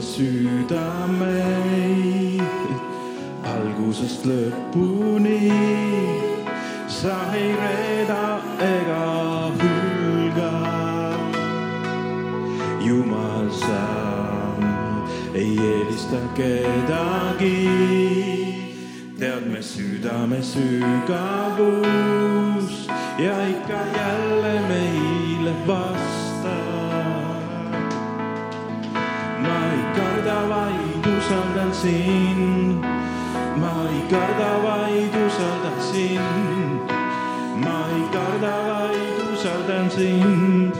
südameid algusest lõpuni. sa ei reeda ega hülga. Jumal, sa ei eelista kedagi. tead me südame sügavus ja ikka jälle meile vastad. Ma ei usaldan sind. ma ei karda, vaid usaldan sind. ma ei karda, vaid usaldan sind.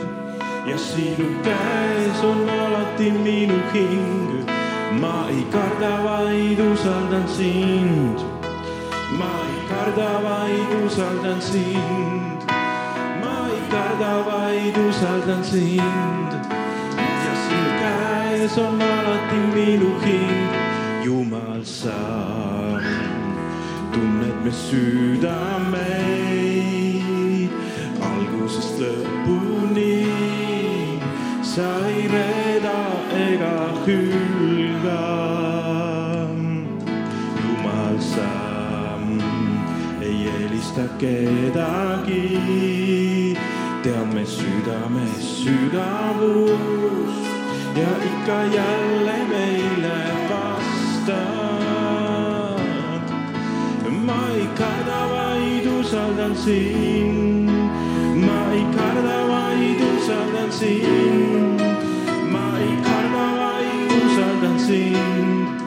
ja sinu käes on alati minu hing. ma ei karda, vaid usaldan sind. ma ei karda, vaid usaldan sind. ma ei karda, vaid usaldan sind. Käes on alati minu hing. Jumal, sa tunned me südameid algusest lõpuni. sa ei reeda ega hülga. Jumal, sa ei eelista kedagi. tead me südame sügavust ja ikka jälle meile vastad. ma ei karda, vaid usaldan sind. ma ei karda, vaid usaldan sind. ma ei karda, vaid usaldan sind.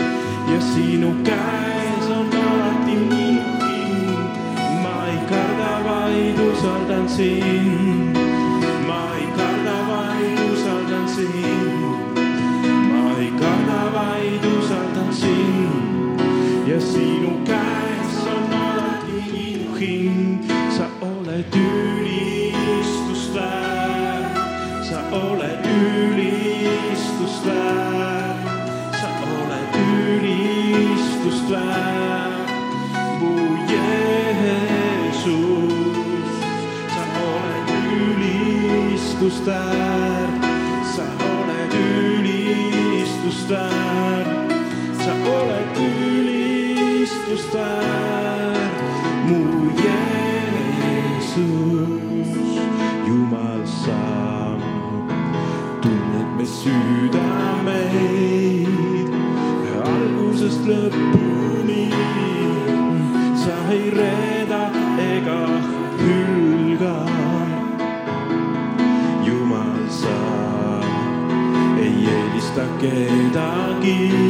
ja sinu käes on alati hing. ma ei karda, vaid usaldan sind. Oled ülistust väärt, sa oled ülistust väärt, sa oled ülistust väärt, mu Jeesus. sa oled ülistust südameid algusest lõpuni. sa ei reeda ega hülga. Jumal, sa ei eelista kedagi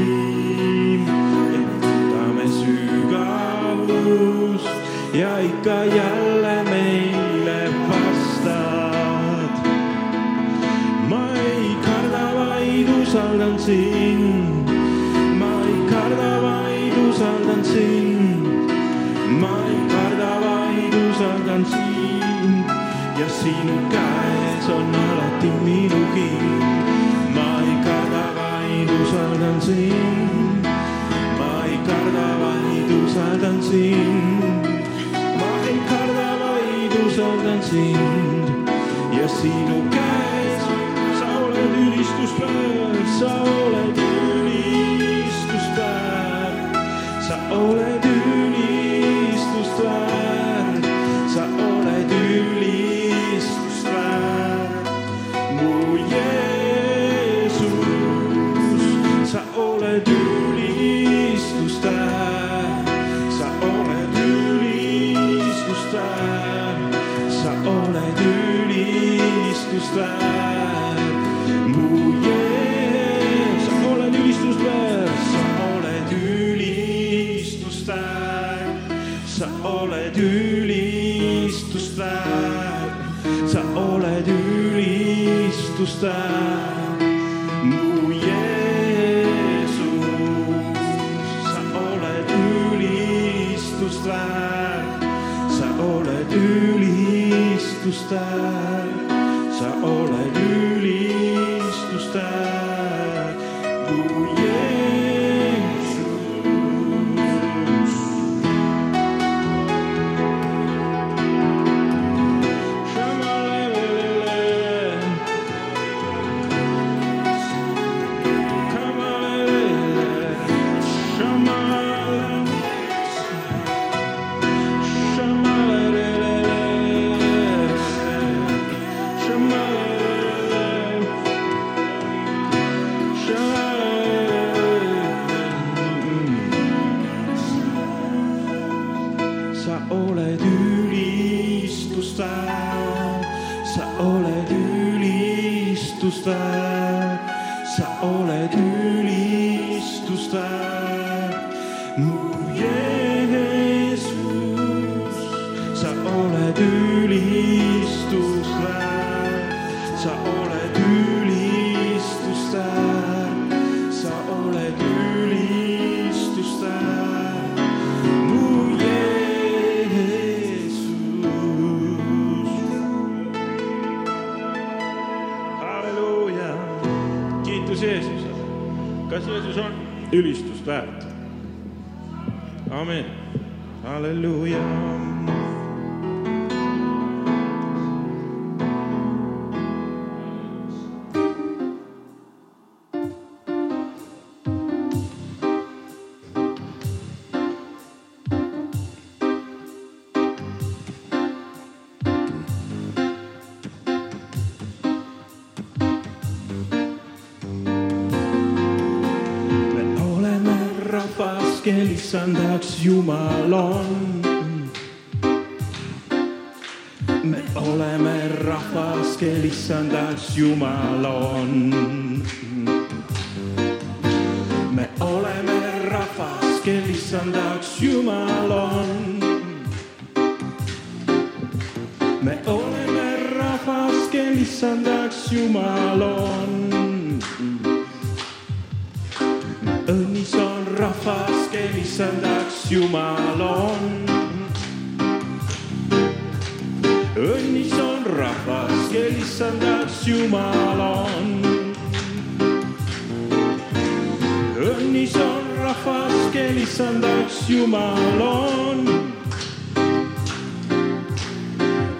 sind. ma ei karda, vaid usaldan sind. ma ei karda, vaid usaldan sind ja sinu käes on alati minu hing. ma ei karda, vaid usaldan sind ma ei karda, vaid usaldan sind. ma ei karda, vaid usaldan sind ja sinu käes sa oled ülistust väärt, sa oled ülistust väärt? amin, halleluuja kel issandaks Jumal on. me oleme rahvas, kel issandaks Jumal on. me oleme rahvas, kel issandaks Jumal on. me oleme rahvas, kel issandaks Jumal on issandaks Jumal on. õnnis on rahvas, kel issandaks Jumal on. õnnis on rahvas, kel issandaks Jumal on.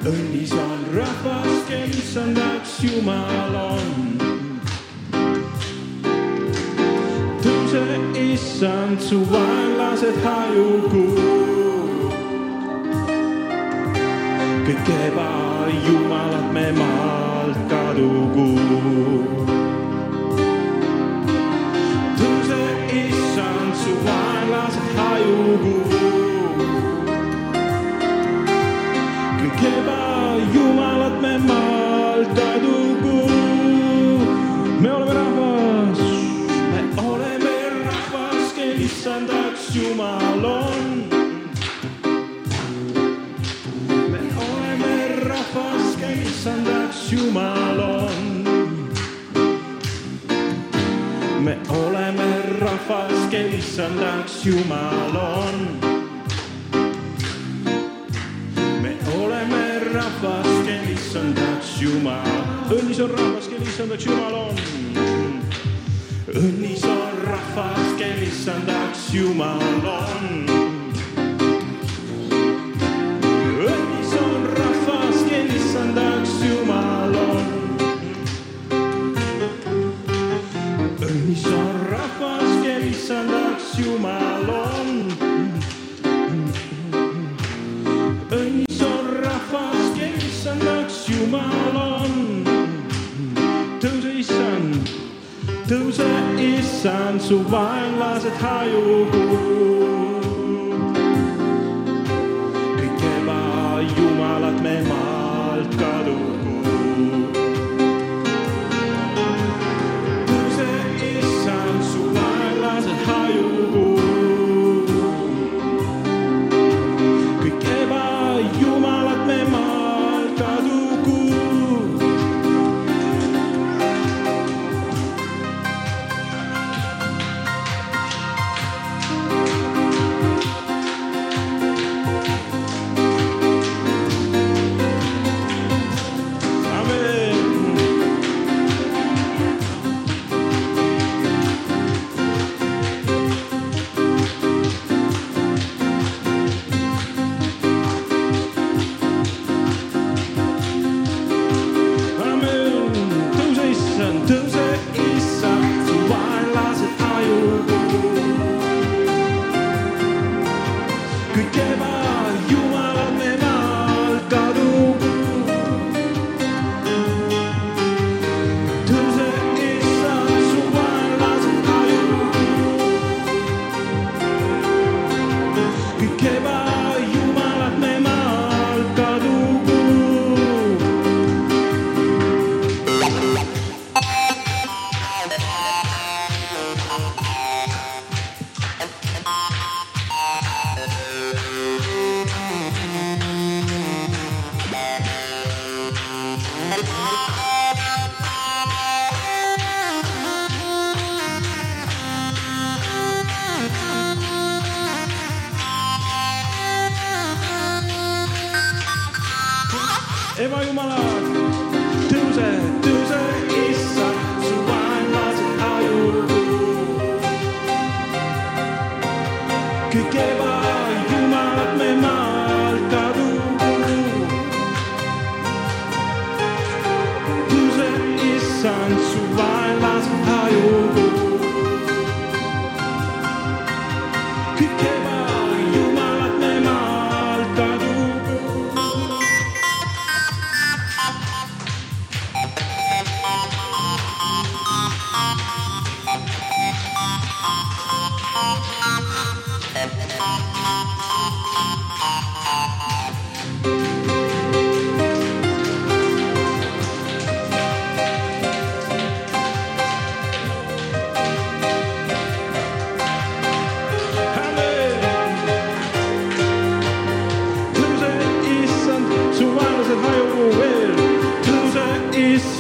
õnnis on rahvas, kel issandaks Jumal on tõuse issand, su vaenlased hajugu. kõik ebajumalad me maalt kadugu. tõuse issand, su vaenlased hajugu. kõik ebajumalad me maalt kadugu. Issandaks Jumal on. me oleme rahvas, kel issandaks Jumal on. me oleme rahvas, kel issandaks Jumal on. me oleme rahvas, kel issandaks Jumal, õnnis on rahvas, kel issandaks Jumal on. õnnis on rahvas, kel issandaks Jumal on. Vaenlased hajugu. kõik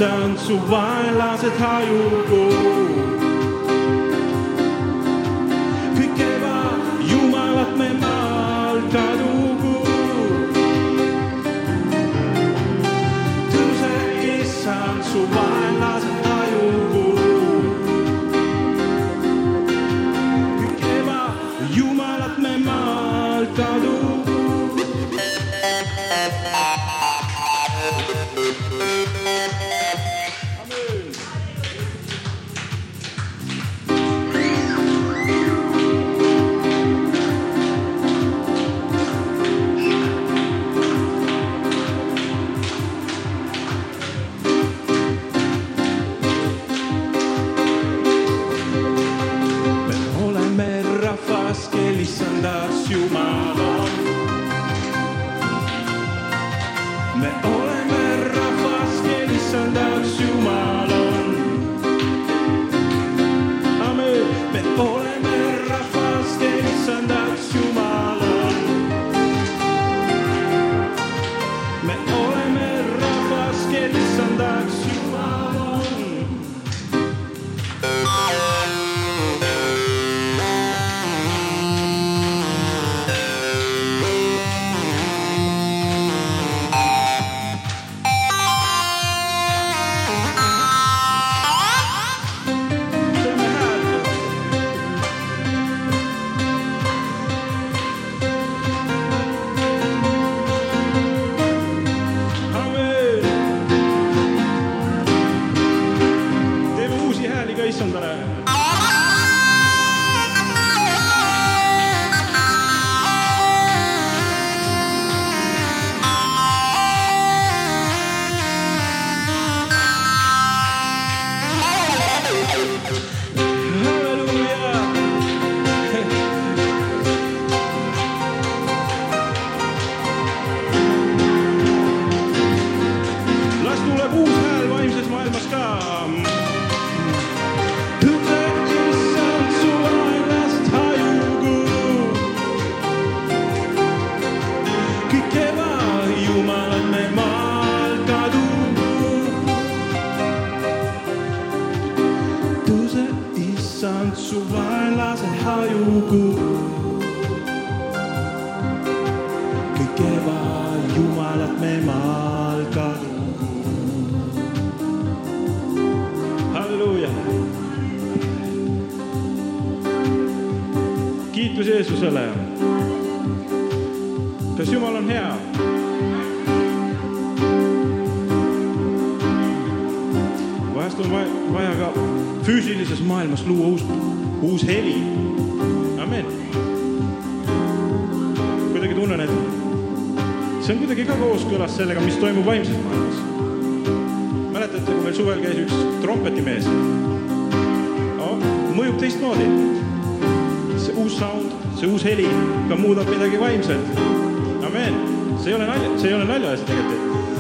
issand, su vaenlased hajugu. kõik vaimses kiitus Jeesusele. kas Jumal on hea? vahest on vaja, ka füüsilises maailmas luua uus, uus heli. amen. kuidagi tunnen, et see on kuidagi ka kooskõlas sellega, mis toimub vaimses maailmas. mäletate, kui meil suvel käis üks trompetimees no,? mõjub teistmoodi. Uus sound, see uus heli ka muudab midagi vaimset. amen, see ei ole nalja, see ei ole naljaasi tegelikult.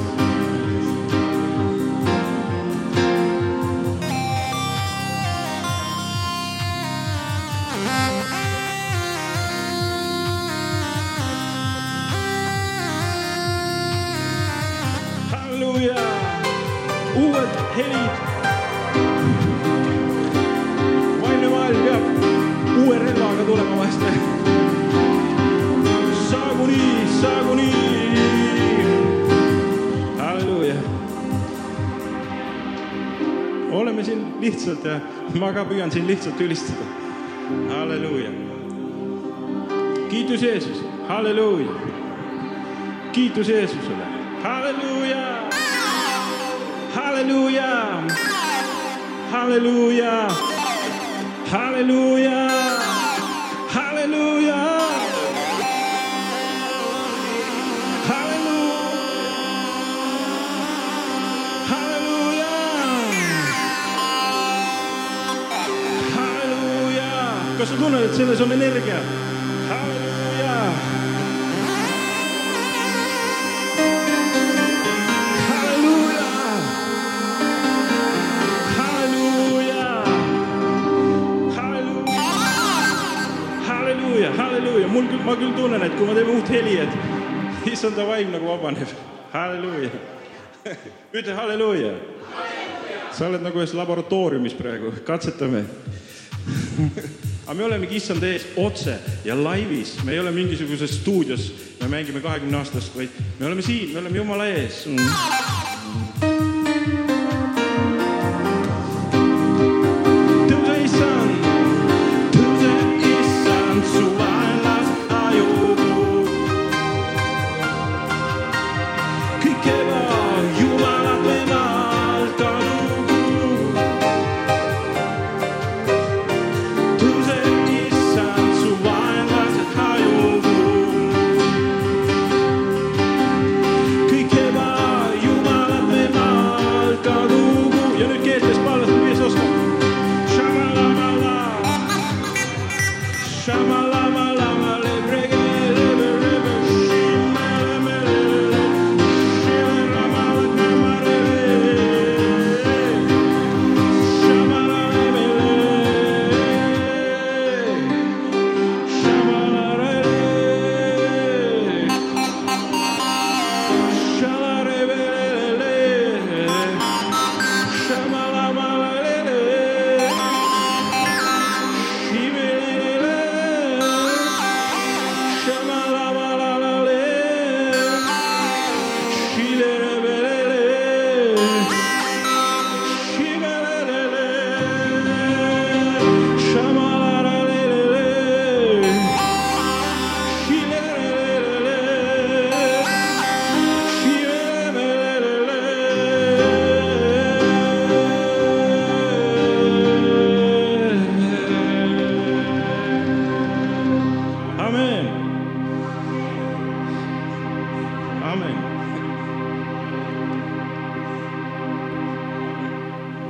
Oleme siin lihtsalt ja ma ka püüan siin lihtsalt ülistada. halleluuja. kiitus Jeesus, halleluuja. Kiitus Jeesusele, halleluuja, halleluuja, halleluuja, halleluuja, halleluuja, kas sa tunned, et selles on energia? halleluuja halleluuja, halleluuja, halleluuja, halleluuja, halleluuja, mul küll, ma küll tunnen, et kui me teeme uut heli, et issanda vaim nagu vabaneb. halleluuja, ütle halleluuja sa oled nagu ühes laboratooriumis praegu, katsetame. Aga me olemegi issand ees otse ja laivis, me ei ole mingisuguses stuudios, me mängime kahekümne aastast, vaid me oleme siin, me oleme Jumala ees mm..